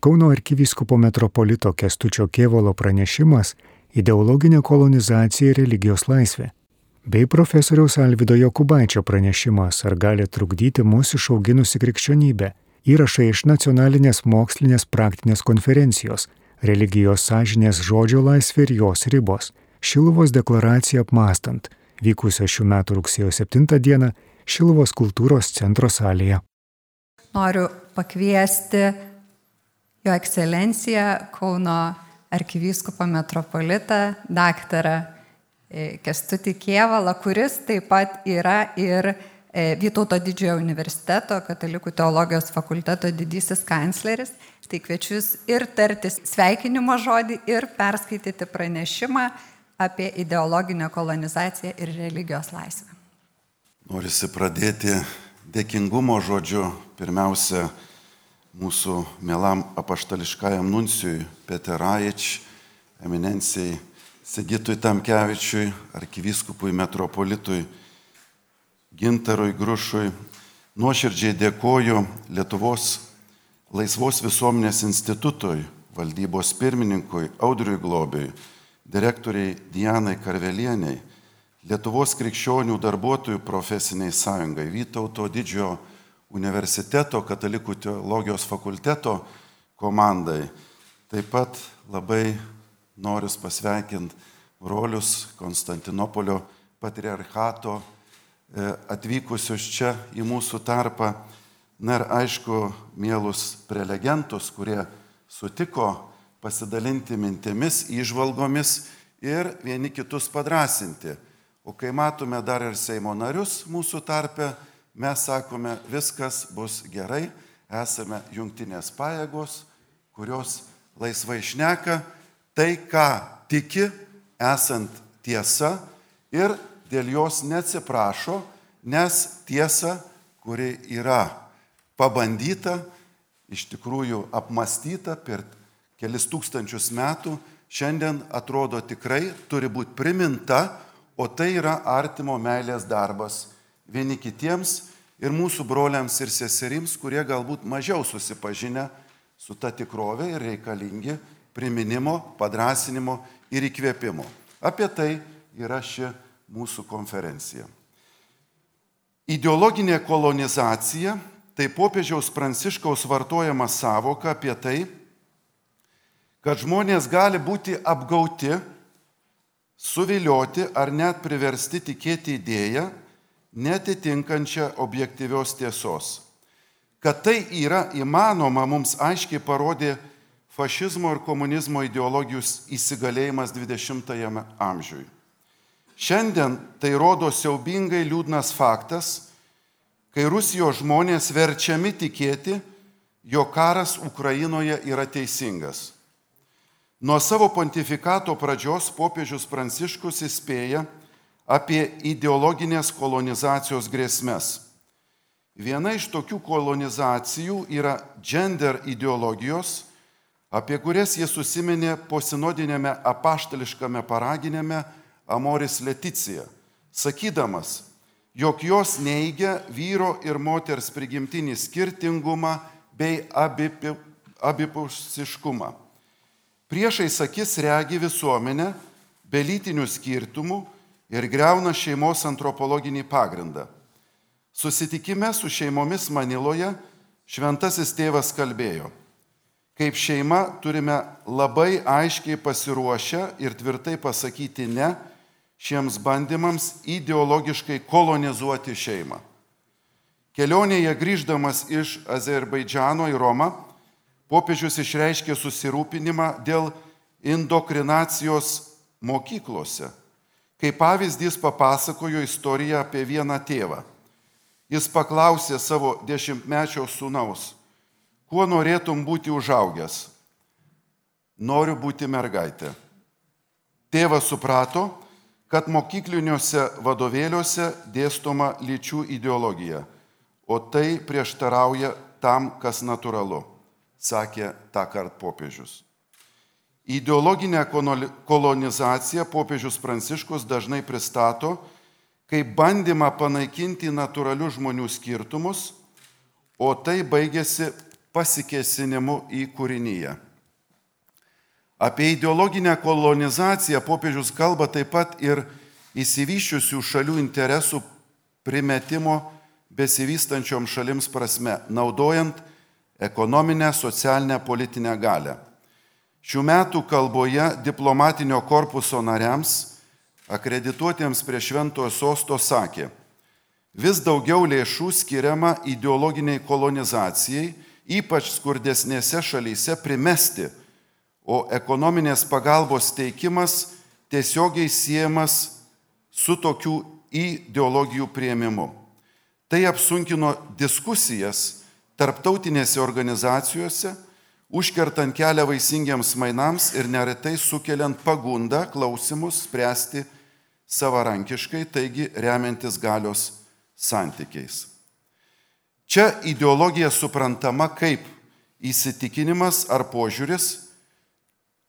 Kauno arkivyskupo metropolito Kestučio Kievolo pranešimas ideologinė kolonizacija ir religijos laisvė, bei profesoriaus Alvido Jokubaičio pranešimas, ar gali trukdyti mūsų išauginusi krikščionybė, įrašai iš nacionalinės mokslinės praktinės konferencijos, religijos sąžinės žodžio laisvė ir jos ribos, Šiluvos deklaracija apmastant, vykusio šių metų rugsėjo 7 dieną Šiluvos kultūros centro salėje. Noriu pakviesti Jo ekscelenciją Kauno arkivyskupą metropolitą, daktarą e, Kestutį Kievalą, kuris taip pat yra ir e, Vytauto didžiojo universiteto katalikų teologijos fakulteto didysis kancleris. Tai kviečiu jūs ir tartis sveikinimo žodį, ir perskaityti pranešimą apie ideologinę kolonizaciją ir religijos laisvę. Norisi pradėti dėkingumo žodžiu pirmiausia mūsų mielam apaštališkajam nuncijui Peteraič, eminencijai Sigitui Tamkevičiui, arkivyskupui metropolitui Gintarui Grušui. Nuoširdžiai dėkoju Lietuvos Laisvos visuomenės institutui, valdybos pirmininkui Audriui Globiui, direktoriai Dianai Karvelieniai, Lietuvos krikščionių darbuotojų profesiniai sąjungai, Vytauto didžiojo universiteto, katalikų teologijos fakulteto komandai. Taip pat labai noriu pasveikinti brolius Konstantinopolio patriarchato e, atvykusius čia į mūsų tarpą. Na ir aišku, mielus prelegentus, kurie sutiko pasidalinti mintimis, įžvalgomis ir vieni kitus padrasinti. O kai matome dar ir Seimo narius mūsų tarpe, mes sakome, viskas bus gerai, esame jungtinės pajėgos, kurios laisvai šneka tai, ką tiki, esant tiesa ir dėl jos neatsiprašo, nes tiesa, kuri yra pabandyta, iš tikrųjų apmastyta per kelis tūkstančius metų, šiandien atrodo tikrai turi būti priminta, o tai yra artimo meilės darbas vieni kitiems ir mūsų broliams ir seserims, kurie galbūt mažiau susipažinę su ta tikrovė ir reikalingi priminimo, padrasinimo ir įkvėpimo. Apie tai yra ši mūsų konferencija. Ideologinė kolonizacija tai popiežiaus pranciškaus vartojama savoka apie tai, kad žmonės gali būti apgauti, suvilioti ar net priversti tikėti idėją, netitinkančią objektyvios tiesos. Kad tai yra įmanoma, mums aiškiai parodė fašizmo ir komunizmo ideologijų įsigalėjimas 20-ame amžiuje. Šiandien tai rodo siaubingai liūdnas faktas, kai Rusijos žmonės verčiami tikėti, jo karas Ukrainoje yra teisingas. Nuo savo pontifikato pradžios popiežius Pranciškus įspėja, apie ideologinės kolonizacijos grėsmės. Viena iš tokių kolonizacijų yra gender ideologijos, apie kurias jis susiminė posinodinėme apaštališkame paraginėme Amoris Leticija, sakydamas, jog jos neigia vyro ir moters prigimtinį skirtingumą bei abipusiškumą. Priešai sakys regi visuomenę be lytinių skirtumų ir greuna šeimos antropologinį pagrindą. Susitikime su šeimomis Maniloje šventasis tėvas kalbėjo, kaip šeima turime labai aiškiai pasiruošę ir tvirtai pasakyti ne šiems bandymams ideologiškai kolonizuoti šeimą. Kelionėje grįždamas iš Azerbaidžiano į Romą, popiežius išreiškė susirūpinimą dėl indokrinacijos mokyklose Kaip pavyzdys papasakojo istoriją apie vieną tėvą. Jis paklausė savo dešimtmečio sūnaus, kuo norėtum būti užaugęs. Noriu būti mergaitė. Tėvas suprato, kad mokykliniuose vadovėliuose dėstoma lyčių ideologija, o tai prieštarauja tam, kas natūralu, sakė tą kartą popiežius. Ideologinę kolonizaciją popiežius Pranciškus dažnai pristato kaip bandymą panaikinti natūralius žmonių skirtumus, o tai baigėsi pasikesinimu į kūrinyje. Apie ideologinę kolonizaciją popiežius kalba taip pat ir įsivyščiusių šalių interesų primetimo besivystančiom šalims prasme, naudojant ekonominę, socialinę, politinę galę. Šių metų kalboje diplomatinio korpuso nariams, akredituotiems prie šventojo sosto sakė, vis daugiau lėšų skiriama ideologiniai kolonizacijai, ypač skurdesnėse šalyse primesti, o ekonominės pagalbos teikimas tiesiogiai siejamas su tokių ideologijų prieimimu. Tai apsunkino diskusijas tarptautinėse organizacijose užkertant kelią vaisingiams mainams ir neretai sukeliant pagundą klausimus spręsti savarankiškai, taigi remiantis galios santykiais. Čia ideologija suprantama kaip įsitikinimas ar požiūris,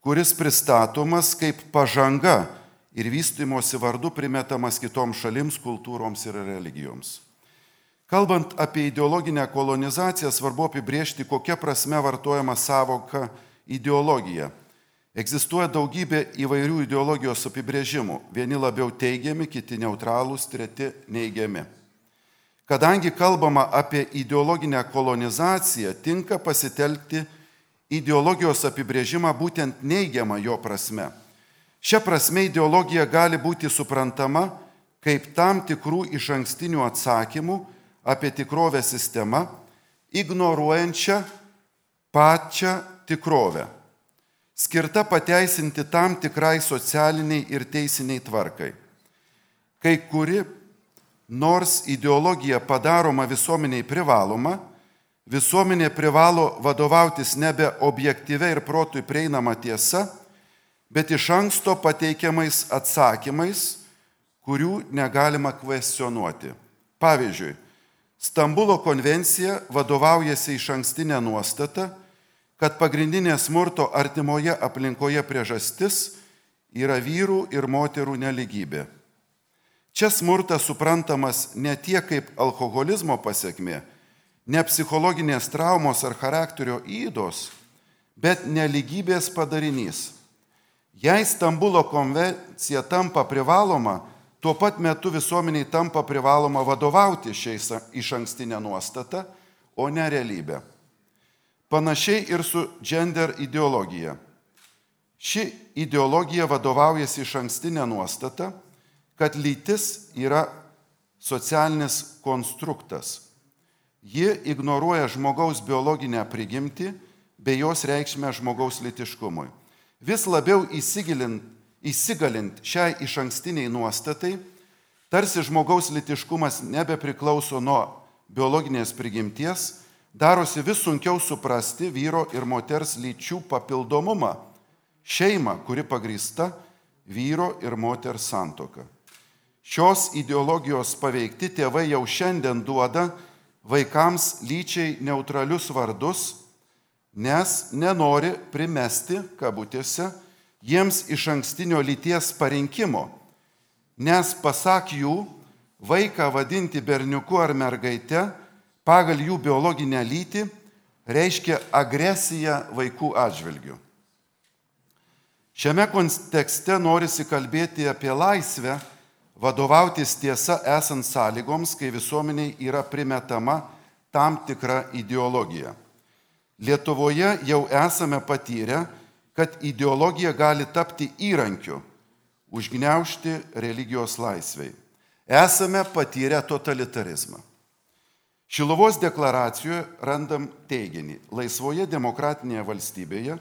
kuris pristatomas kaip pažanga ir vystimosi vardu primetamas kitoms šalims, kultūroms ir religijoms. Kalbant apie ideologinę kolonizaciją, svarbu apibriežti, kokia prasme vartojama savoka ideologija. Egzistuoja daugybė įvairių ideologijos apibrėžimų. Vieni labiau teigiami, kiti neutralūs, treti neigiami. Kadangi kalbama apie ideologinę kolonizaciją, tinka pasitelkti ideologijos apibrėžimą būtent neigiamą jo prasme. Šia prasme ideologija gali būti suprantama kaip tam tikrų iš ankstinių atsakymų, apie tikrovę sistemą, ignoruojančią pačią tikrovę, skirta pateisinti tam tikrai socialiniai ir teisiniai tvarkai. Kai kuri nors ideologija padaroma visuomeniai privaloma, visuomenė privalo vadovautis nebe objektyvia ir protui prieinama tiesa, bet iš anksto pateikiamais atsakymais, kurių negalima kvestionuoti. Pavyzdžiui, Stambulo konvencija vadovaujasi iš ankstinę nuostatą, kad pagrindinė smurto artimoje aplinkoje priežastis yra vyrų ir moterų neligybė. Čia smurtas suprantamas ne tiek kaip alkoholizmo pasiekmė, ne psichologinės traumos ar charakterio įdos, bet neligybės padarinys. Jei Stambulo konvencija tampa privaloma, Tuo pat metu visuomeniai tampa privaloma vadovauti šiais iš ankstinę nuostatą, o ne realybę. Panašiai ir su gender ideologija. Ši ideologija vadovaujasi iš ankstinę nuostatą, kad lytis yra socialinis konstruktas. Ji ignoruoja žmogaus biologinę prigimtį bei jos reikšmę žmogaus litiškumui. Vis labiau įsigilint Įsigalint šiai iš ankstiniai nuostatai, tarsi žmogaus litiškumas nebepriklauso nuo biologinės prigimties, darosi vis sunkiau suprasti vyro ir moters lyčių papildomumą, šeimą, kuri pagrįsta vyro ir moters santoka. Šios ideologijos paveikti tėvai jau šiandien duoda vaikams lyčiai neutralius vardus, nes nenori primesti, kabutėse, jiems iš ankstinio lyties parinkimo, nes pasak jų, vaiką vadinti berniuku ar mergaite pagal jų biologinę lytį reiškia agresiją vaikų atžvilgių. Šiame kontekste norisi kalbėti apie laisvę, vadovautis tiesa esant sąlygoms, kai visuomeniai yra primetama tam tikra ideologija. Lietuvoje jau esame patyrę, kad ideologija gali tapti įrankiu užgneušti religijos laisvai. Esame patyrę totalitarizmą. Šilovos deklaracijoje randam teiginį, laisvoje demokratinėje valstybėje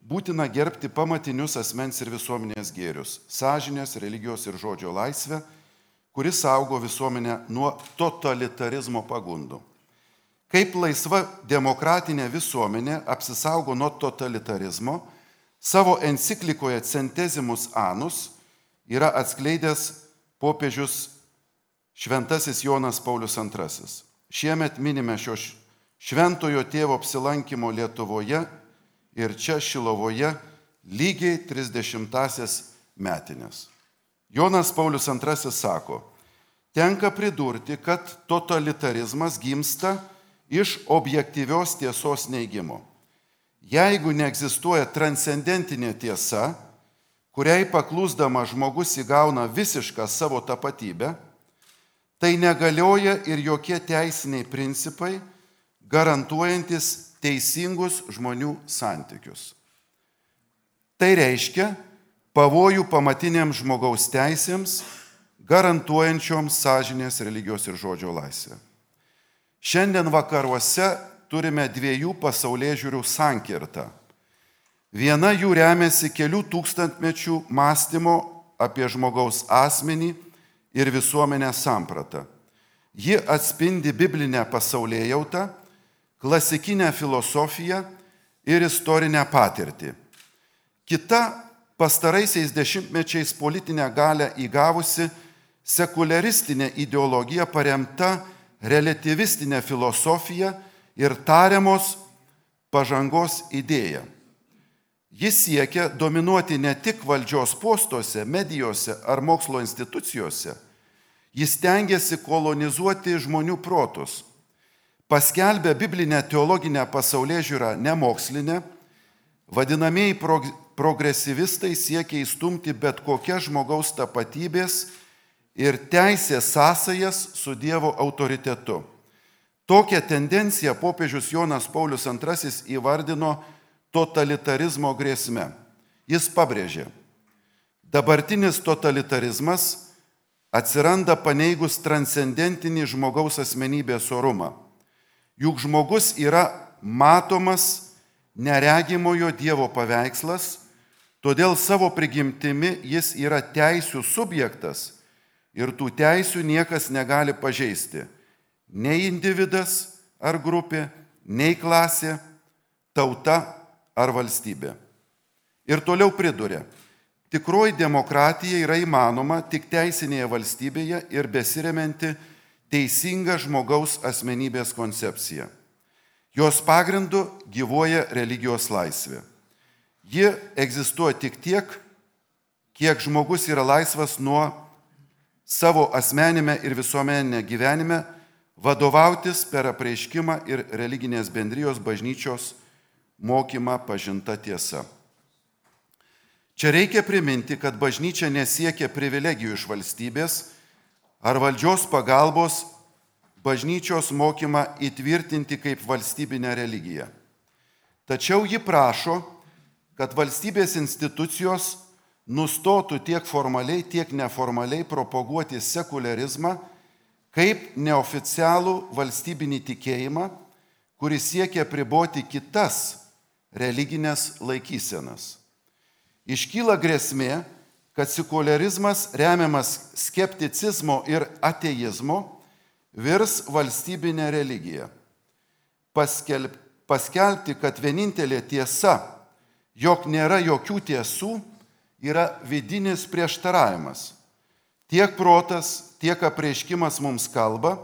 būtina gerbti pamatinius asmens ir visuomenės gėrius - sąžinės, religijos ir žodžio laisvę, kuris saugo visuomenę nuo totalitarizmo pagundų. Kaip laisva demokratinė visuomenė apsisaugo nuo totalitarizmo, Savo enciklikoje Centesimus Anus yra atskleidęs popiežius Šventasis Jonas Paulius II. Šiemet minime šio šventojo tėvo apsilankimo Lietuvoje ir čia Šilovoje lygiai 30-asias metinės. Jonas Paulius II sako, tenka pridurti, kad totalitarizmas gimsta iš objektyvios tiesos neigimo. Jeigu neegzistuoja transcendentinė tiesa, kuriai paklūsdama žmogus įgauna visišką savo tapatybę, tai negalioja ir jokie teisiniai principai, garantuojantis teisingus žmonių santykius. Tai reiškia pavojų pamatiniams žmogaus teisėms, garantuojančioms sąžinės religijos ir žodžio laisvę. Šiandien vakaruose turime dviejų pasaulyje žiūrių sankirtą. Viena jų remiasi kelių tūkstantmečių mąstymo apie žmogaus asmenį ir visuomenės sampratą. Ji atspindi biblinę pasaulyje jautą, klasikinę filosofiją ir istorinę patirtį. Kita pastaraisiais dešimtmečiais politinę galę įgavusi sekuliaristinė ideologija paremta relativistinė filosofija ir tariamos pažangos idėja. Jis siekia dominuoti ne tik valdžios postuose, medijose ar mokslo institucijose, jis tengiasi kolonizuoti žmonių protus. Paskelbė biblinę teologinę pasaulyje žiūrą nemokslinę, vadinamieji progresyvistai siekia įstumti bet kokias žmogaus tapatybės ir teisės sąsajas su Dievo autoritetu. Tokią tendenciją popiežius Jonas Paulius II įvardino totalitarizmo grėsme. Jis pabrėžė, dabartinis totalitarizmas atsiranda paneigus transcendentinį žmogaus asmenybės orumą. Juk žmogus yra matomas neregimojo Dievo paveikslas, todėl savo prigimtimi jis yra teisų subjektas ir tų teisių niekas negali pažeisti. Nei individas ar grupė, nei klasė, tauta ar valstybė. Ir toliau priduria, tikroji demokratija yra įmanoma tik teisinėje valstybėje ir besiremianti teisinga žmogaus asmenybės koncepcija. Jos pagrindu gyvoja religijos laisvė. Ji egzistuoja tik tiek, kiek žmogus yra laisvas nuo savo asmenime ir visuomeninė gyvenime vadovautis per apreiškimą ir religinės bendrijos bažnyčios mokymą pažinta tiesa. Čia reikia priminti, kad bažnyčia nesiekia privilegijų iš valstybės ar valdžios pagalbos bažnyčios mokymą įtvirtinti kaip valstybinę religiją. Tačiau ji prašo, kad valstybės institucijos nustotų tiek formaliai, tiek neformaliai propaguoti sekularizmą kaip neoficialų valstybinį tikėjimą, kuris siekia priboti kitas religinės laikysenas. Iškyla grėsmė, kad sekularizmas remiamas skepticizmo ir ateizmo virs valstybinė religija. Paskelb, paskelbti, kad vienintelė tiesa, jog nėra jokių tiesų, yra vidinis prieštaravimas. Tiek protas, tiek apreiškimas mums kalba,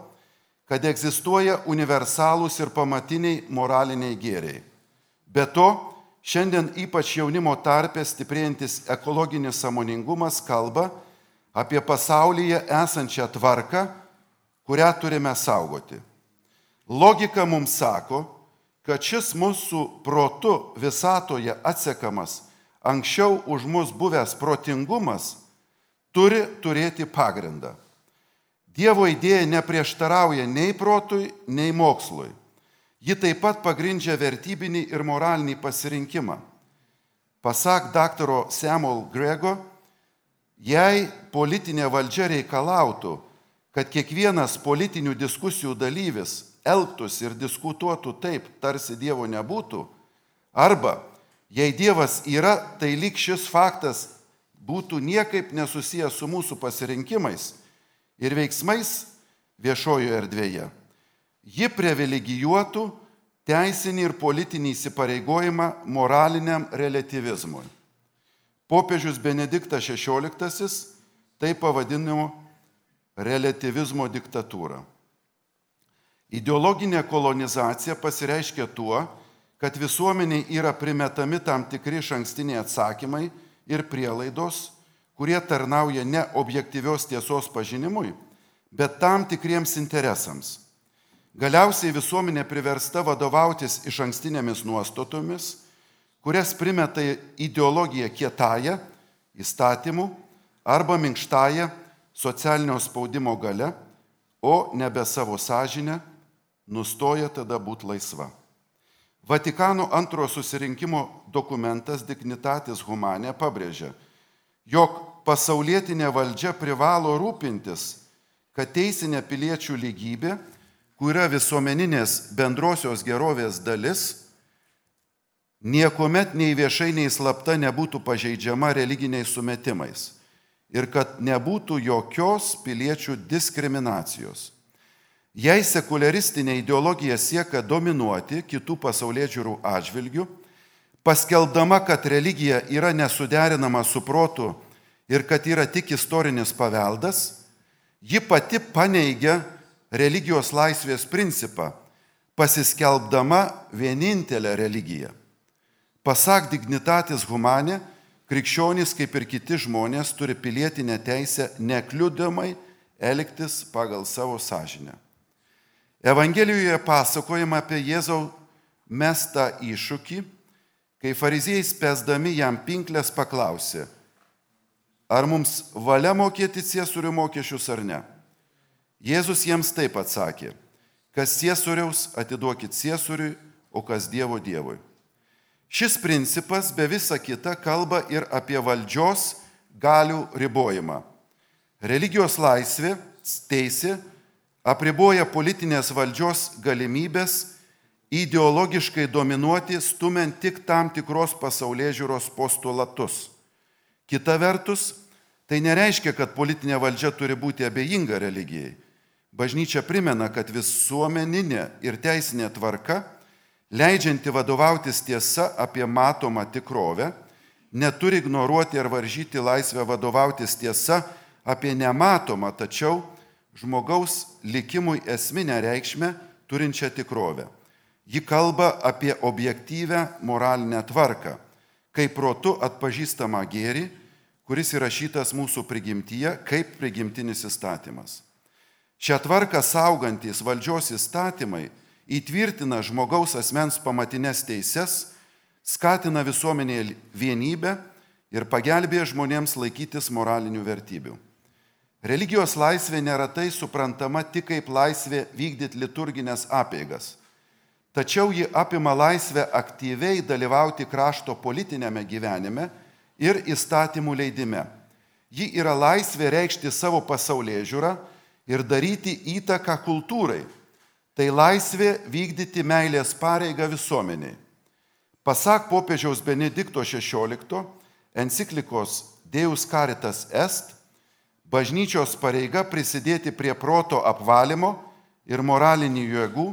kad egzistuoja universalūs ir pamatiniai moraliniai gėriai. Be to, šiandien ypač jaunimo tarpė stiprėjantis ekologinis samoningumas kalba apie pasaulyje esančią tvarką, kurią turime saugoti. Logika mums sako, kad šis mūsų protu visatoje atsekamas anksčiau už mus buvęs protingumas turi turėti pagrindą. Dievo idėja neprieštarauja nei protui, nei mokslui. Ji taip pat pagrindžia vertybinį ir moralinį pasirinkimą. Pasak daktaro Samuel Grego, jei politinė valdžia reikalautų, kad kiekvienas politinių diskusijų dalyvis elgtųsi ir diskutuotų taip, tarsi Dievo nebūtų, arba Jei Dievas yra, tai lyg šis faktas būtų niekaip nesusijęs su mūsų pasirinkimais ir veiksmais viešojoje erdvėje. Ji privilegijuotų teisinį ir politinį įsipareigojimą moraliniam relativizmui. Popiežius Benediktas XVI tai pavadino relativizmo diktatūra. Ideologinė kolonizacija pasireiškia tuo, kad visuomeniai yra primetami tam tikri šankstiniai atsakymai ir prielaidos, kurie tarnauja ne objektyvios tiesos pažinimui, bet tam tikriems interesams. Galiausiai visuomenė priversta vadovautis iš ankstinėmis nuostatomis, kurias primeta ideologija kietąją, įstatymų arba minkštąją socialinio spaudimo gale, o nebe savo sąžinę, nustoja tada būti laisva. Vatikano antrojo susirinkimo dokumentas Dignitatis Humanė pabrėžia, jog pasaulietinė valdžia privalo rūpintis, kad teisinė piliečių lygybė, kuria visuomeninės bendrosios gerovės dalis, niekuomet nei viešai, nei slapta nebūtų pažeidžiama religiniais sumetimais ir kad nebūtų jokios piliečių diskriminacijos. Jei sekularistinė ideologija siekia dominuoti kitų pasaulyje žiūrų atžvilgių, paskeldama, kad religija yra nesuderinama su protu ir kad yra tik istorinis paveldas, ji pati paneigia religijos laisvės principą, pasiskelbdama vienintelę religiją. Pasak dignitatis humanė, krikščionys kaip ir kiti žmonės turi pilietinę teisę nekliudomai elgtis pagal savo sąžinę. Evangelijoje pasakojama apie Jėzau mestą iššūkį, kai fariziejai spėsdami jam pinklės paklausė, ar mums valia mokėti ciesurių mokesčius ar ne. Jėzus jiems taip atsakė, kas ciesuriaus atiduokit ciesuriui, o kas Dievo Dievui. Šis principas be visa kita kalba ir apie valdžios galių ribojimą. Religijos laisvė, teisė apriboja politinės valdžios galimybės ideologiškai dominuoti, stumiant tik tam tikros pasaulyje žiūros postulatus. Kita vertus, tai nereiškia, kad politinė valdžia turi būti abejinga religijai. Bažnyčia primena, kad visuomeninė ir teisinė tvarka leidžianti vadovautis tiesa apie matomą tikrovę, neturi ignoruoti ar varžyti laisvę vadovautis tiesa apie nematomą, tačiau žmogaus likimui esminę reikšmę turinčią tikrovę. Ji kalba apie objektyvę moralinę tvarką, kaip protu atpažįstamą gėrį, kuris įrašytas mūsų prigimtyje kaip prigimtinis įstatymas. Šią tvarką saugantis valdžios įstatymai įtvirtina žmogaus asmens pamatinės teises, skatina visuomenėje vienybę ir pagelbėja žmonėms laikytis moralinių vertybių. Religijos laisvė neretai suprantama tik kaip laisvė vykdyti liturginės apėgas. Tačiau ji apima laisvę aktyviai dalyvauti krašto politinėme gyvenime ir įstatymų leidime. Ji yra laisvė reikšti savo pasaulyje žiūrą ir daryti įtaką kultūrai, tai laisvė vykdyti meilės pareigą visuomeniai. Pasak popiežiaus Benedikto XVI enciklikos Deus Caritas Est, bažnyčios pareiga prisidėti prie proto apvalimo ir moralinių jėgų,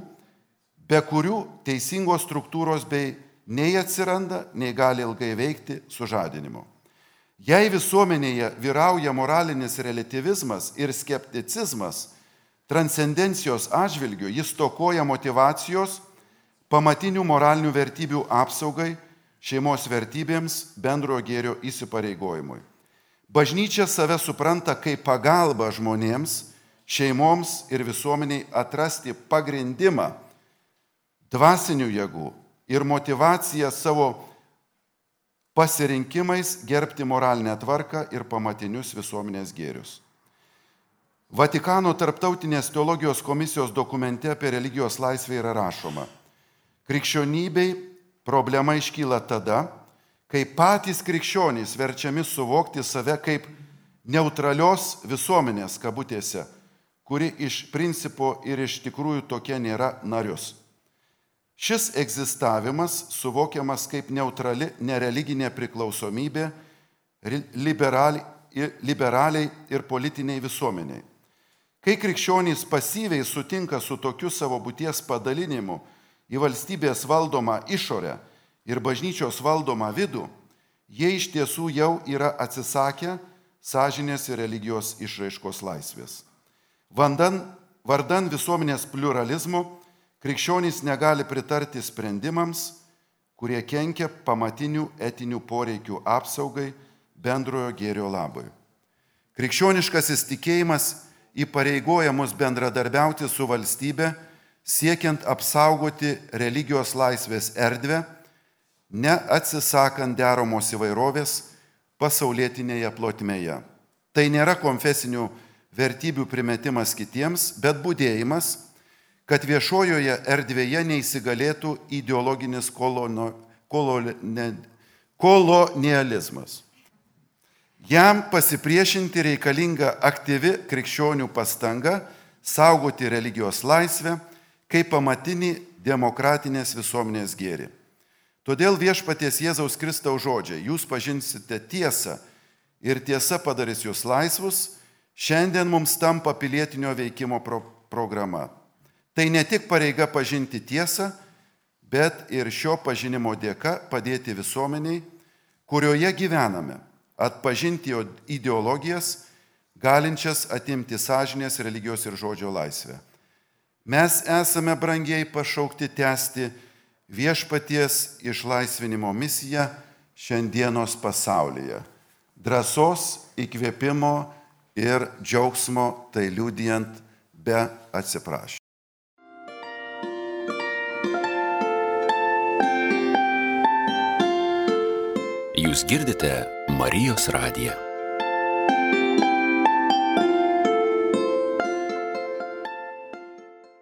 be kurių teisingos struktūros bei nei atsiranda, nei gali ilgai veikti sužadinimu. Jei visuomenėje vyrauja moralinis relativizmas ir skepticizmas, transcendencijos atžvilgiu jis tokoja motivacijos pamatinių moralinių vertybių apsaugai, šeimos vertybėms, bendrojo gėrio įsipareigojimui. Bažnyčia save supranta kaip pagalba žmonėms, šeimoms ir visuomeniai atrasti pagrindimą dvasinių jėgų ir motivaciją savo pasirinkimais gerbti moralinę tvarką ir pamatinius visuomenės gėrius. Vatikano tarptautinės teologijos komisijos dokumente apie religijos laisvę yra rašoma. Krikščionybei problema iškyla tada, kai patys krikščionys verčiami suvokti save kaip neutralios visuomenės kabutėse, kuri iš principo ir iš tikrųjų tokia nėra narius. Šis egzistavimas suvokiamas kaip neutrali nereliginė priklausomybė liberaliai, liberaliai ir politiniai visuomeniai. Kai krikščionys pasyviai sutinka su tokiu savo būties padalinimu į valstybės valdomą išorę ir bažnyčios valdomą vidų, jie iš tiesų jau yra atsisakę sąžinės ir religijos išraiškos laisvės. Vandan, vardan visuomenės pluralizmo krikščionys negali pritarti sprendimams, kurie kenkia pamatinių etinių poreikių apsaugai bendrojo gėrio labui. Krikščioniškas įstikėjimas įpareigoja mus bendradarbiauti su valstybe, siekiant apsaugoti religijos laisvės erdvę, neatsisakant deramos įvairovės pasaulietinėje plotmėje. Tai nėra konfesinių vertybių primetimas kitiems, bet būdėjimas, kad viešojoje erdvėje neįsigalėtų ideologinis kolono, kolone, kolonializmas. Jam pasipriešinti reikalinga aktyvi krikščionių pastanga saugoti religijos laisvę kaip pamatinį demokratinės visuomenės gėrį. Todėl viešpaties Jėzaus Kristaus žodžiai, jūs pažinsite tiesą ir tiesa padarys jūs laisvus, šiandien mums tampa pilietinio veikimo pro programa. Tai ne tik pareiga pažinti tiesą, bet ir šio pažinimo dėka padėti visuomeniai, kurioje gyvename, atpažinti ideologijas, galinčias atimti sąžinės, religijos ir žodžio laisvę. Mes esame brangiai pašaukti tęsti viešpaties išlaisvinimo misiją šiandienos pasaulyje. Drąsos, įkvėpimo ir džiaugsmo tai liūdijant be atsiprašymų. Jūs girdite Marijos radiją.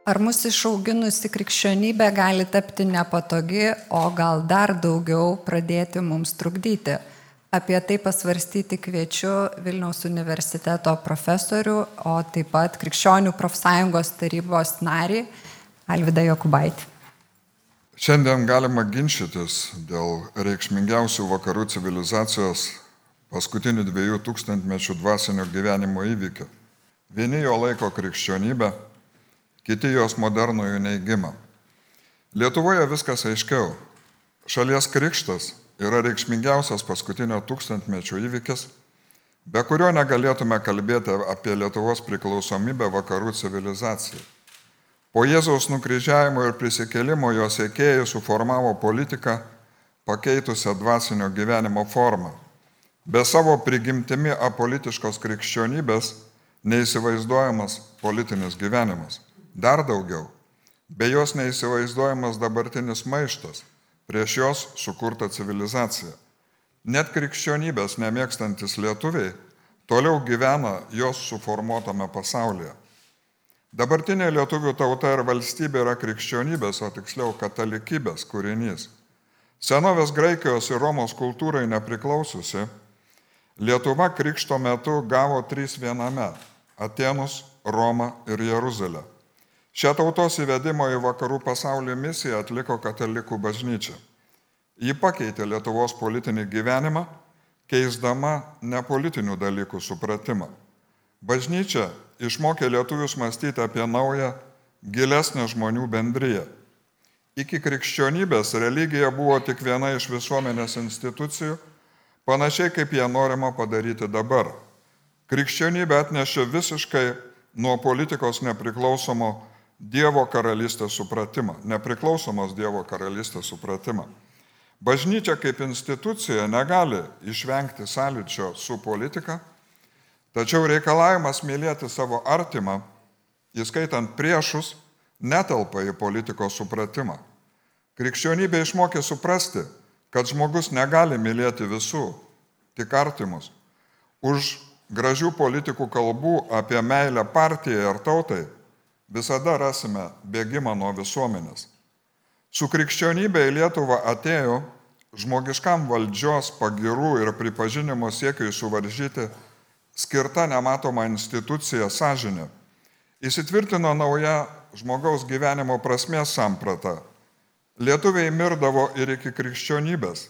Ar mūsų išauginusi krikščionybė gali tapti nepatogi, o gal dar daugiau pradėti mums trukdyti? Apie tai pasvarstyti kviečiu Vilniaus universiteto profesorių, o taip pat Krikščionių profsąjungos tarybos narį Alvidą Jokubaitį. Šiandien galima ginčytis dėl reikšmingiausių vakarų civilizacijos paskutinių dviejų tūkstantmečių dvasinio gyvenimo įvykių. Vieni jo laiko krikščionybę, kiti jos modernųjų neįgymą. Lietuvoje viskas aiškiau. Šalies krikštas yra reikšmingiausias paskutinio tūkstantmečio įvykis, be kurio negalėtume kalbėti apie Lietuvos priklausomybę vakarų civilizacijai. Po Jėzaus nukryžiavimo ir prisikėlimo jo sėkėjai suformavo politiką pakeitusią dvasinio gyvenimo formą. Be savo prigimtimi apolitiškos krikščionybės neįsivaizduojamas politinis gyvenimas. Dar daugiau, be jos neįsivaizduojamas dabartinis maištas prieš jos sukurtą civilizaciją. Net krikščionybės nemėgstantis lietuviai toliau gyvena jos suformuotame pasaulyje. Dabartinė lietuvių tauta ir valstybė yra krikščionybės, o tiksliau katalikybės kūrinys. Senovės Graikijos ir Romos kultūrai nepriklausiusi, Lietuva krikšto metu gavo trys viename - Atenus, Romą ir Jeruzalę. Šią tautos įvedimo į vakarų pasaulio misiją atliko katalikų bažnyčia. Ji pakeitė Lietuvos politinį gyvenimą, keisdama nepolitinių dalykų supratimą. Bažnyčia išmokė lietuvius mąstyti apie naują, gilesnę žmonių bendryją. Iki krikščionybės religija buvo tik viena iš visuomenės institucijų, panašiai kaip ją norima padaryti dabar. Krikščionybė atnešė visiškai nuo politikos nepriklausomo Dievo karalystės supratimą, nepriklausomos Dievo karalystės supratimą. Bažnyčia kaip institucija negali išvengti sąlyčio su politika, Tačiau reikalavimas mylėti savo artimą, įskaitant priešus, netelpa į politikos supratimą. Krikščionybė išmokė suprasti, kad žmogus negali mylėti visų, tik artimus. Už gražių politikų kalbų apie meilę partijai ar tautai visada rasime bėgimą nuo visuomenės. Su krikščionybė į Lietuvą atėjo žmogiškam valdžios pagirų ir pripažinimo siekiui suvaržyti skirta nematoma institucija sąžinė, įsitvirtino nauja žmogaus gyvenimo prasmės samprata. Lietuviai mirdavo ir iki krikščionybės,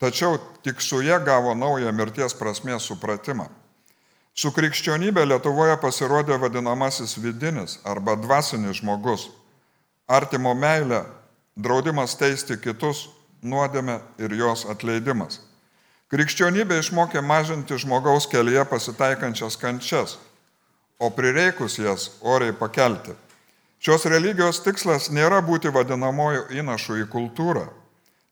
tačiau tik su jie gavo naują mirties prasmės supratimą. Su krikščionybė Lietuvoje pasirodė vadinamasis vidinis arba dvasinis žmogus, artimo meilė, draudimas teisti kitus, nuodėme ir jos atleidimas. Krikščionybė išmokė mažinti žmogaus kelyje pasitaikančias kančias, o prireikus jas oriai pakelti. Šios religijos tikslas nėra būti vadinamoju įnašu į kultūrą,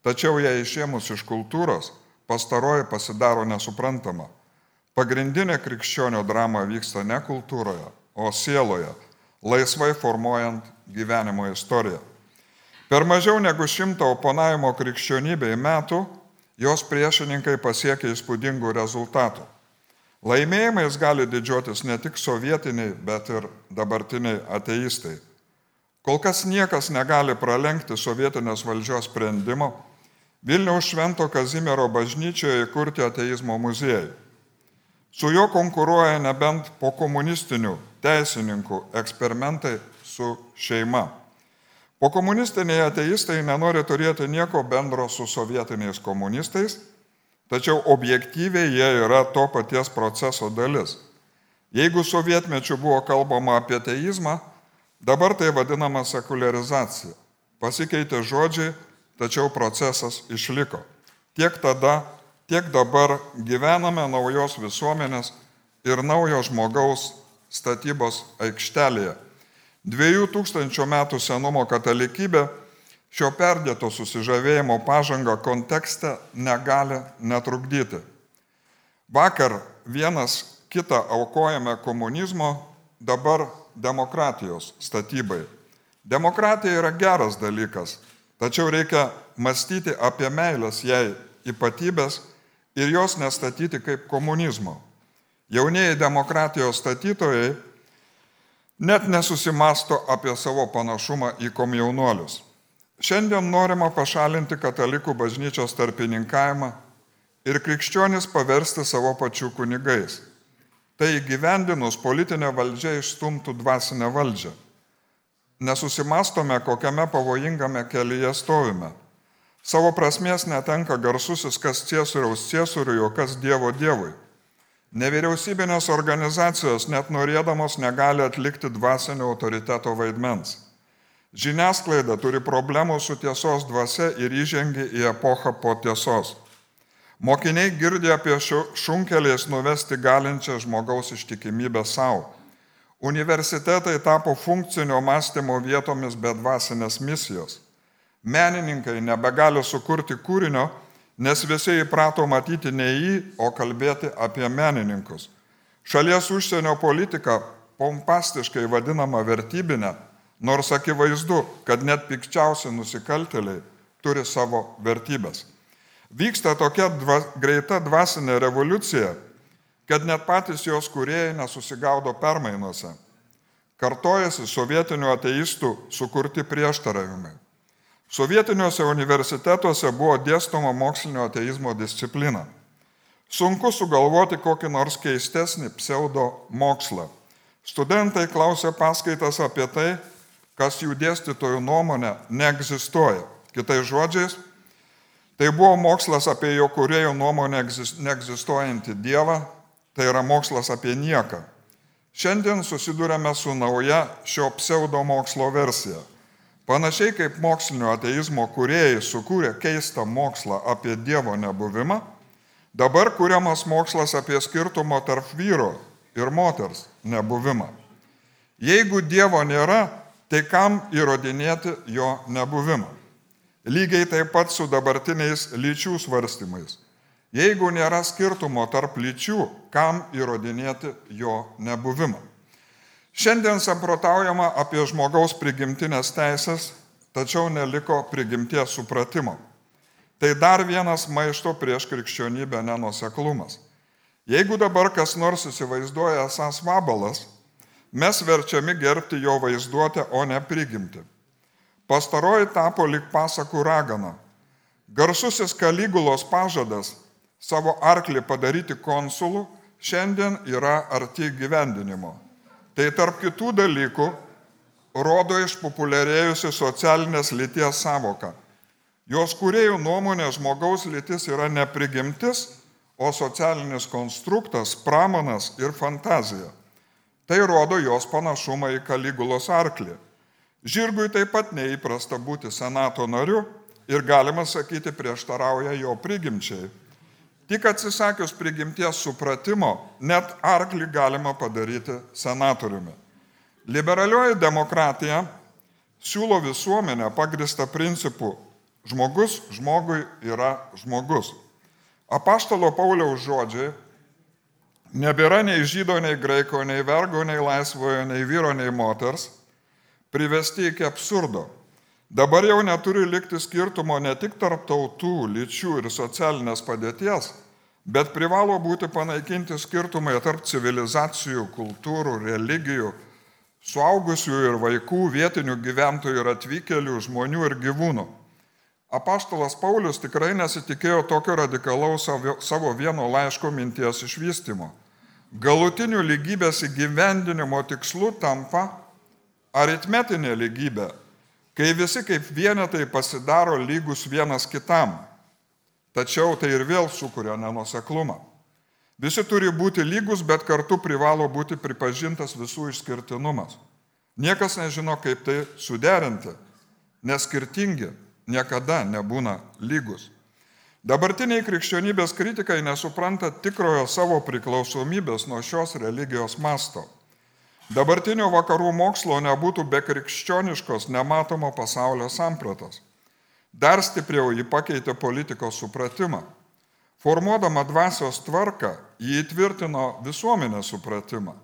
tačiau jei išėmus iš kultūros, pastaroji pasidaro nesuprantama. Pagrindinė krikščionio drama vyksta ne kultūroje, o sieloje, laisvai formuojant gyvenimo istoriją. Per mažiau negu šimtą oponavimo krikščionybei metų jos priešininkai pasiekė įspūdingų rezultatų. Laimėjimais gali didžiuotis ne tik sovietiniai, bet ir dabartiniai ateistai. Kol kas niekas negali pralenkti sovietinės valdžios sprendimo Vilniaus Švento Kazimiero bažnyčioje įkurti ateizmo muziejų. Su juo konkuruoja nebent po komunistinių teisininkų eksperimentai su šeima. Po komunistiniai ateistai nenori turėti nieko bendro su sovietiniais komunistais, tačiau objektyviai jie yra to paties proceso dalis. Jeigu sovietmečių buvo kalbama apie ateizmą, dabar tai vadinama sekularizacija. Pasikeitė žodžiai, tačiau procesas išliko. Tiek tada, tiek dabar gyvename naujos visuomenės ir naujo žmogaus statybos aikštelėje. Dviejų tūkstančių metų senumo katalikybė šio perdėto susižavėjimo pažanga kontekste negali netrukdyti. Vakar vienas kitą aukojame komunizmo, dabar demokratijos statybai. Demokratija yra geras dalykas, Tačiau reikia mąstyti apie meilės jai ypatybės ir jos nestatyti kaip komunizmo. Jaunieji demokratijos statytojai net nesusimasto apie savo panašumą į komjaunuolius. Šiandien norima pašalinti katalikų bažnyčios tarpininkavimą ir krikščionis paversti savo pačių kunigais. Tai įgyvendinus politinė valdžia išstumtų dvasinę valdžią nesusimastome, kokiame pavojingame kelyje stovime. Savo prasmės netenka garsusis, kas ciesoriaus ciesoriui, o kas Dievo Dievui. Nevyriausybinės organizacijos net norėdamos negali atlikti dvasinio autoriteto vaidmens. Žiniasklaida turi problemų su tiesos dvasia ir įžengia į epochą po tiesos. Mokiniai girdė apie šunkeliais nuvesti galinčią žmogaus ištikimybę savo. Universitetai tapo funkcinio mąstymo vietomis be dvasinės misijos. Menininkai nebegali sukurti kūrinio, nes visi įprato matyti ne jį, o kalbėti apie menininkus. Šalies užsienio politika pompastiškai vadinama vertybinė, nors akivaizdu, kad net pikčiausi nusikaltėliai turi savo vertybės. Vyksta tokia dva, greita dvasinė revoliucija, kad net patys jos kuriejai nesusigaudo permainuose. Kartojasi sovietinių ateistų sukurti prieštaravimai. Sovietiniuose universitetuose buvo dėstoma mokslinio ateizmo disciplina. Sunku sugalvoti kokį nors keistesnį pseudo mokslą. Studentai klausė paskaitas apie tai, kas jų dėstytojų nuomonė neegzistuoja. Kitais žodžiais, tai buvo mokslas apie jo kuriejų nuomonę neegzistuojantį Dievą, Tai yra mokslas apie nieką. Šiandien susidurėme su nauja šio pseudo mokslo versija. Panašiai kaip mokslinio ateizmo kuriejai sukūrė keistą mokslą apie Dievo nebuvimą, dabar kuriamas mokslas apie skirtumo tarp vyro ir moters nebuvimą. Jeigu Dievo nėra, tai kam įrodinėti jo nebuvimą? Lygiai taip pat su dabartiniais lyčių svarstymais. Jeigu nėra skirtumo tarp lyčių, kam įrodinėti jo nebuvimą? Šiandien samprotaujama apie žmogaus prigimtinės teisės, tačiau neliko prigimties supratimo. Tai dar vienas maišto prieš krikščionybę nenuseklumas. Jeigu dabar kas nors įsivaizduoja esas vabalas, mes verčiami gerbti jo vaizduotę, o ne prigimti. Pastaroji tapo lik pasakų ragana. Garsusis Kaligulos pažadas savo arklį padaryti konsulų šiandien yra arti gyvendinimo. Tai tarp kitų dalykų rodo išpopuliarėjusi socialinės lyties savoka. Jos kuriejų nuomonė žmogaus lytis yra ne prigimtis, o socialinis konstruktas, pramonas ir fantazija. Tai rodo jos panašumą į Kaligulos arklį. Žirgui taip pat neįprasta būti senato nariu ir galima sakyti prieštarauja jo prigimčiai. Tik atsisakius prigimties supratimo, net arklį galima padaryti senatoriumi. Liberalioji demokratija siūlo visuomenę pagristą principu žmogus žmogui yra žmogus. Apaštalo Pauliaus žodžiai Nebėra nei žydo, nei graiko, nei vergo, nei laisvojo, nei vyro, nei moters, privesti iki absurdo. Dabar jau neturi likti skirtumo ne tik tarp tautų, lyčių ir socialinės padėties, bet privalo būti panaikinti skirtumai tarp civilizacijų, kultūrų, religijų, suaugusių ir vaikų, vietinių gyventojų ir atvykėlių, žmonių ir gyvūnų. Apaštalas Paulius tikrai nesitikėjo tokio radikalaus savo vieno laiško minties išvystymo. Galutinių lygybės įgyvendinimo tikslu tampa aritmetinė lygybė, kai visi kaip vienetai pasidaro lygus vienas kitam. Tačiau tai ir vėl sukuria nenuseklumą. Visi turi būti lygus, bet kartu privalo būti pripažintas visų išskirtinumas. Niekas nežino, kaip tai suderinti, nes skirtingi niekada nebūna lygus. Dabartiniai krikščionybės kritikai nesupranta tikrojo savo priklausomybės nuo šios religijos masto. Dabartinio vakarų mokslo nebūtų be krikščioniškos nematomo pasaulio sampratos. Dar stipriau jį pakeitė politikos supratimą. Formuodama dvasios tvarką, jį įtvirtino visuomenės supratimą.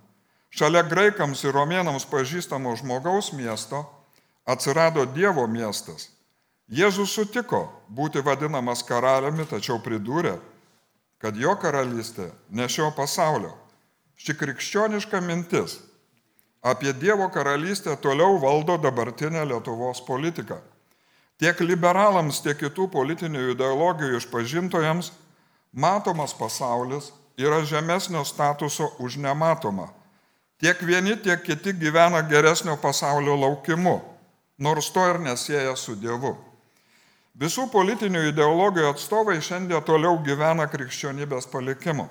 Šalia graikams ir romėnams pažįstamo žmogaus miesto atsirado Dievo miestas. Jėzus sutiko būti vadinamas karaliumi, tačiau pridūrė, kad jo karalystė ne šio pasaulio. Ši krikščioniška mintis apie Dievo karalystę toliau valdo dabartinę Lietuvos politiką. Tiek liberalams, tiek kitų politinių ideologijų išpažintojams matomas pasaulis yra žemesnio statuso už nematomą. Tiek vieni, tiek kiti gyvena geresnio pasaulio laukimu, nors to ir nesieja su Dievu. Visų politinių ideologijų atstovai šiandien toliau gyvena krikščionybės palikimu.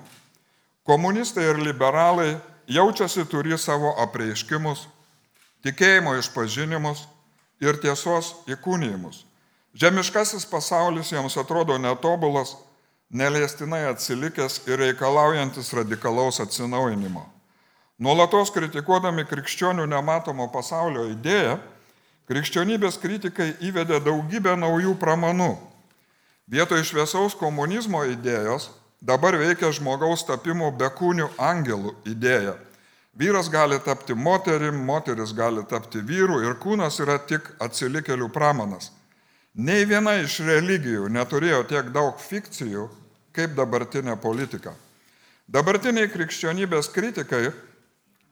Komunistai ir liberalai jaučiasi turi savo apreiškimus, tikėjimo išpažinimus ir tiesos įkūnyjimus. Žemiškasis pasaulis jiems atrodo netobulas, neleistinai atsilikęs ir reikalaujantis radikalaus atsinaujinimo. Nuolatos kritikuodami krikščionių nematomo pasaulio idėją, krikščionybės kritikai įvedė daugybę naujų pramanų. Vietoj šviesaus komunizmo idėjos dabar veikia žmogaus tapimo bekūnių angelų idėja. Vyras gali tapti moterim, moteris gali tapti vyru ir kūnas yra tik atsilikėlių pramanas. Nei viena iš religijų neturėjo tiek daug fikcijų kaip dabartinė politika. Dabartiniai krikščionybės kritikai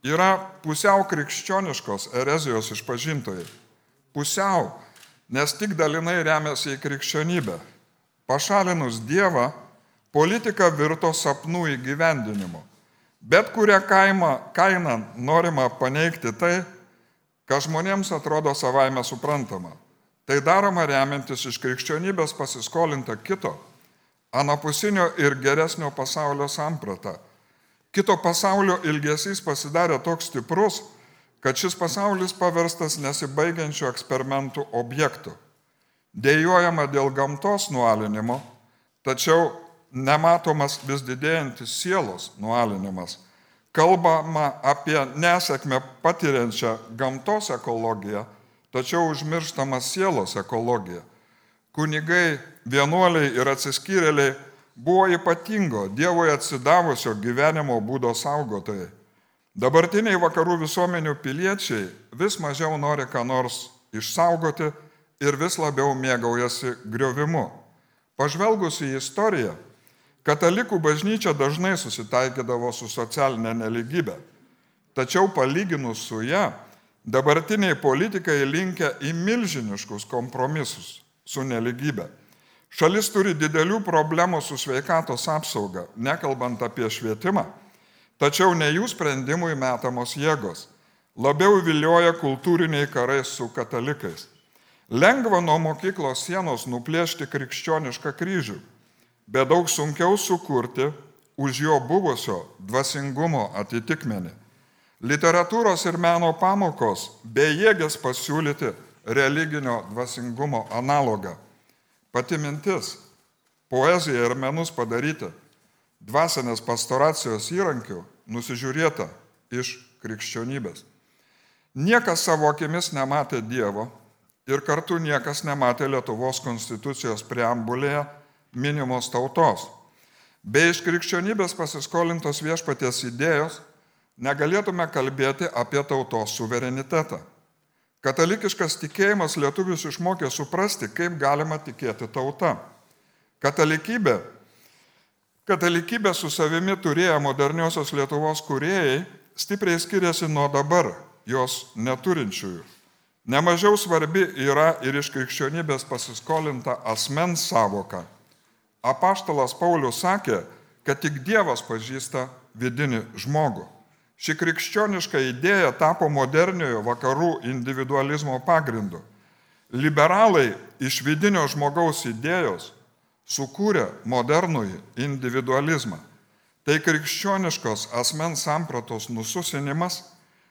yra pusiau krikščioniškos erezijos išpažintojai. Pusiau, nes tik dalinai remiasi į krikščionybę. Pašalinus Dievą, politika virto sapnų įgyvendinimu. Bet kurią kaimą, kainą norima paneigti tai, kas žmonėms atrodo savaime suprantama. Tai daroma remiantis iš krikščionybės pasiskolinta kito, anapusinio ir geresnio pasaulio samprata. Kito pasaulio ilgesys pasidarė toks stiprus, kad šis pasaulis paverstas nesibaigiančių eksperimentų objektų. Dėjojama dėl gamtos nualinimo, tačiau nematomas vis didėjantis sielos nualinimas. Kalbama apie nesėkmę patiriančią gamtos ekologiją, tačiau užmirštama sielos ekologija. Kunigai, vienuoliai ir atsiskyrėliai buvo ypatingo Dievui atsidavusio gyvenimo būdo saugotojai. Dabartiniai vakarų visuomenių piliečiai vis mažiau nori ką nors išsaugoti ir vis labiau mėgaujasi griovimu. Pažvelgus į istoriją, Katalikų bažnyčia dažnai susitaikydavo su socialinė neligybė. Tačiau palyginus su ją, dabartiniai politikai linkia į milžiniškus kompromisus su neligybė. Šalis turi didelių problemų su sveikatos apsauga, nekalbant apie švietimą, tačiau ne jų sprendimui metamos jėgos. Labiau vilioja kultūriniai karai su katalikais. Lengva nuo mokyklos sienos nuplėšti krikščionišką kryžių bet daug sunkiau sukurti už jo buvusio dvasingumo atitikmenį. Literatūros ir meno pamokos bejėgės pasiūlyti religinio dvasingumo analogą. Pati mintis - poeziją ir menus padaryti dvasinės pastoracijos įrankių nusižiūrėta iš krikščionybės. Niekas savo akimis nematė Dievo ir kartu niekas nematė Lietuvos konstitucijos preambulėje minimos tautos. Be iš krikščionybės pasiskolintos viešpaties idėjos negalėtume kalbėti apie tautos suverenitetą. Katalikiškas tikėjimas lietuvius išmokė suprasti, kaip galima tikėti tauta. Katalikybė, katalikybė su savimi turėję moderniosios Lietuvos kuriejai stipriai skiriasi nuo dabar jos neturinčiųjų. Nemažiau svarbi yra ir iš krikščionybės pasiskolinta asmens savoka Apaštalas Paulius sakė, kad tik Dievas pažįsta vidinį žmogų. Ši krikščioniška idėja tapo moderniojo vakarų individualizmo pagrindu. Liberalai iš vidinio žmogaus idėjos sukūrė modernųjį individualizmą. Tai krikščioniškos asmens sampratos nususinimas,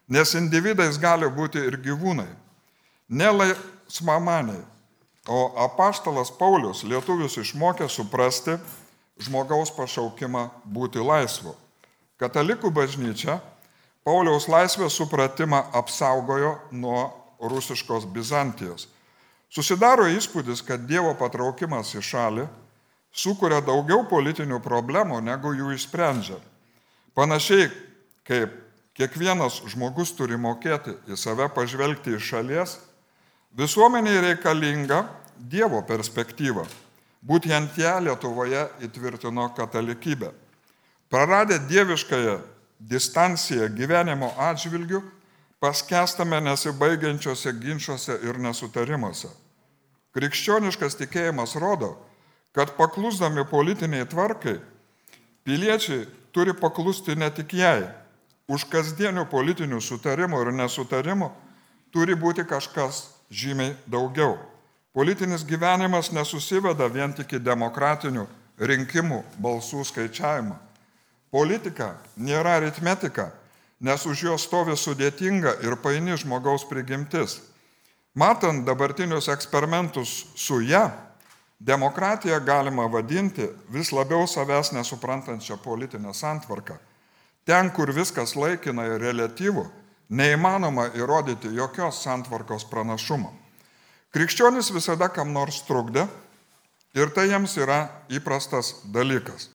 nes individais gali būti ir gyvūnai. Nelaisvamaniai, O apaštalas Paulius lietuvius išmokė suprasti žmogaus pašaukimą būti laisvu. Katalikų bažnyčia Pauliaus laisvės supratimą apsaugojo nuo rusiškos Bizantijos. Susidaro įspūdis, kad Dievo patraukimas į šalį sukuria daugiau politinių problemų, negu jų išsprendžia. Panašiai kaip kiekvienas žmogus turi mokėti į save pažvelgti iš šalies, Visuomeniai reikalinga Dievo perspektyva. Būtent ją Lietuvoje įtvirtino katalikybė. Praradę dieviškąją distanciją gyvenimo atžvilgių, paskestame nesibaigiančiose ginčiuose ir nesutarimuose. Krikščioniškas tikėjimas rodo, kad paklusdami politiniai tvarkai, piliečiai turi paklusti ne tik jai. Už kasdienių politinių sutarimų ir nesutarimų turi būti kažkas žymiai daugiau. Politinis gyvenimas nesusiveda vien tik į demokratinių rinkimų balsų skaičiavimą. Politika nėra aritmetika, nes už jo stovi sudėtinga ir paini žmogaus prigimtis. Matant dabartinius eksperimentus su ją, demokratiją galima vadinti vis labiau savęs nesuprantančią politinę santvarką. Ten, kur viskas laikina ir relatyvu, neįmanoma įrodyti jokios santvarkos pranašumo. Krikščionis visada kam nors trukdė ir tai jiems yra įprastas dalykas.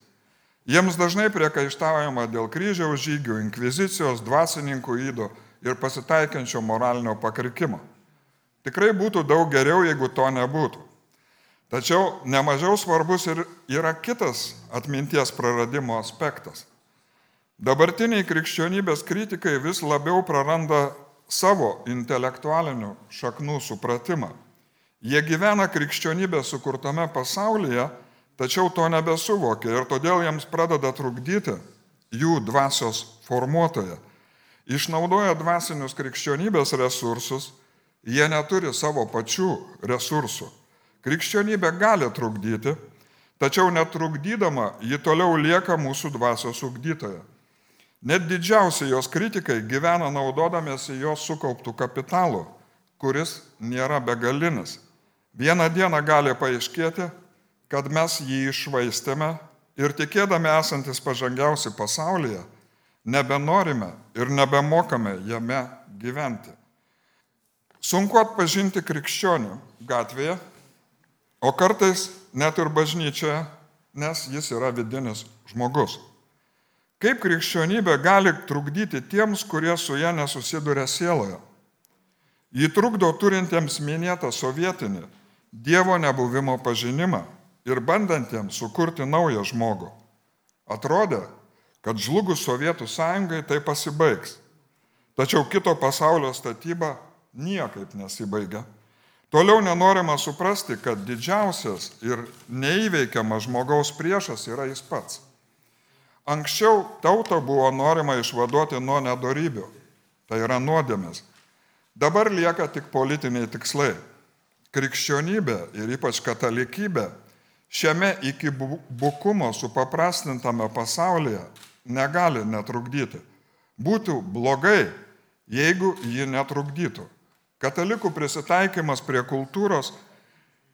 Jiems dažnai priekaištaujama dėl kryžiaus žygių, inkvizicijos, dvasininkų įdo ir pasitaikiančio moralinio pakrikimo. Tikrai būtų daug geriau, jeigu to nebūtų. Tačiau nemažiau svarbus ir yra kitas atminties praradimo aspektas. Dabartiniai krikščionybės kritikai vis labiau praranda savo intelektualinių šaknų supratimą. Jie gyvena krikščionybės sukurtame pasaulyje, tačiau to nebesuvokia ir todėl jiems pradeda trukdyti jų dvasios formuotoja. Išnaudoja dvasinius krikščionybės resursus, jie neturi savo pačių resursų. Krikščionybė gali trukdyti, tačiau netrukdydama ji toliau lieka mūsų dvasios ugdytoja. Net didžiausi jos kritikai gyvena naudodamėsi jos sukauptų kapitalų, kuris nėra begalinis. Vieną dieną gali paaiškėti, kad mes jį išvaistėme ir tikėdami esantis pažangiausi pasaulyje, nebenorime ir nebemokame jame gyventi. Sunku atpažinti krikščionių gatvėje, o kartais net ir bažnyčioje, nes jis yra vidinis žmogus. Kaip krikščionybė gali trukdyti tiems, kurie su ją nesusiduria sieloje? Ji trukdo turintiems minėtą sovietinį Dievo nebuvimo pažinimą ir bandantiems sukurti naują žmogų. Atrodė, kad žlugus Sovietų sąjungai tai pasibaigs. Tačiau kito pasaulio statyba niekaip nesibaigia. Toliau nenorima suprasti, kad didžiausias ir neįveikiamas žmogaus priešas yra jis pats. Anksčiau tautą buvo norima išvaduoti nuo nedorybių, tai yra nuodėmės. Dabar lieka tik politiniai tikslai. Krikščionybė ir ypač katalikybė šiame iki bukumo supaprastintame pasaulyje negali netrukdyti. Būtų blogai, jeigu ji netrukdytų. Katalikų prisitaikymas prie kultūros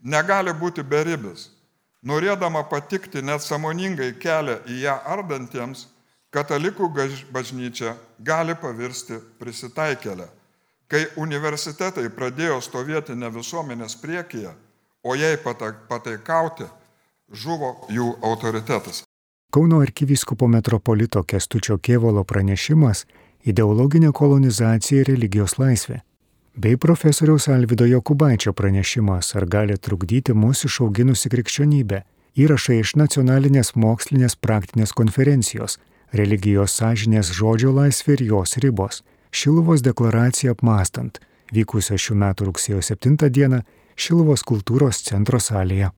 negali būti beribis norėdama patikti net samoningai kelią į ją ardantiems, katalikų bažnyčia gali pavirsti prisitaikėlę. Kai universitetai pradėjo stovėti ne visuomenės priekyje, o jai pataikauti, žuvo jų autoritetas. Kauno arkivyskupo metropolito Kestučio Kievalo pranešimas Ideologinė kolonizacija ir religijos laisvė bei profesoriaus Alvido Jokubaičio pranešimas Ar gali trukdyti mūsų išauginusi krikščionybė. Įrašai iš nacionalinės mokslinės praktinės konferencijos Religijos sąžinės žodžio laisvė ir jos ribos. Šiluvos deklaraciją apmastant vykusio šių metų rugsėjo 7 dieną Šiluvos kultūros centro salėje.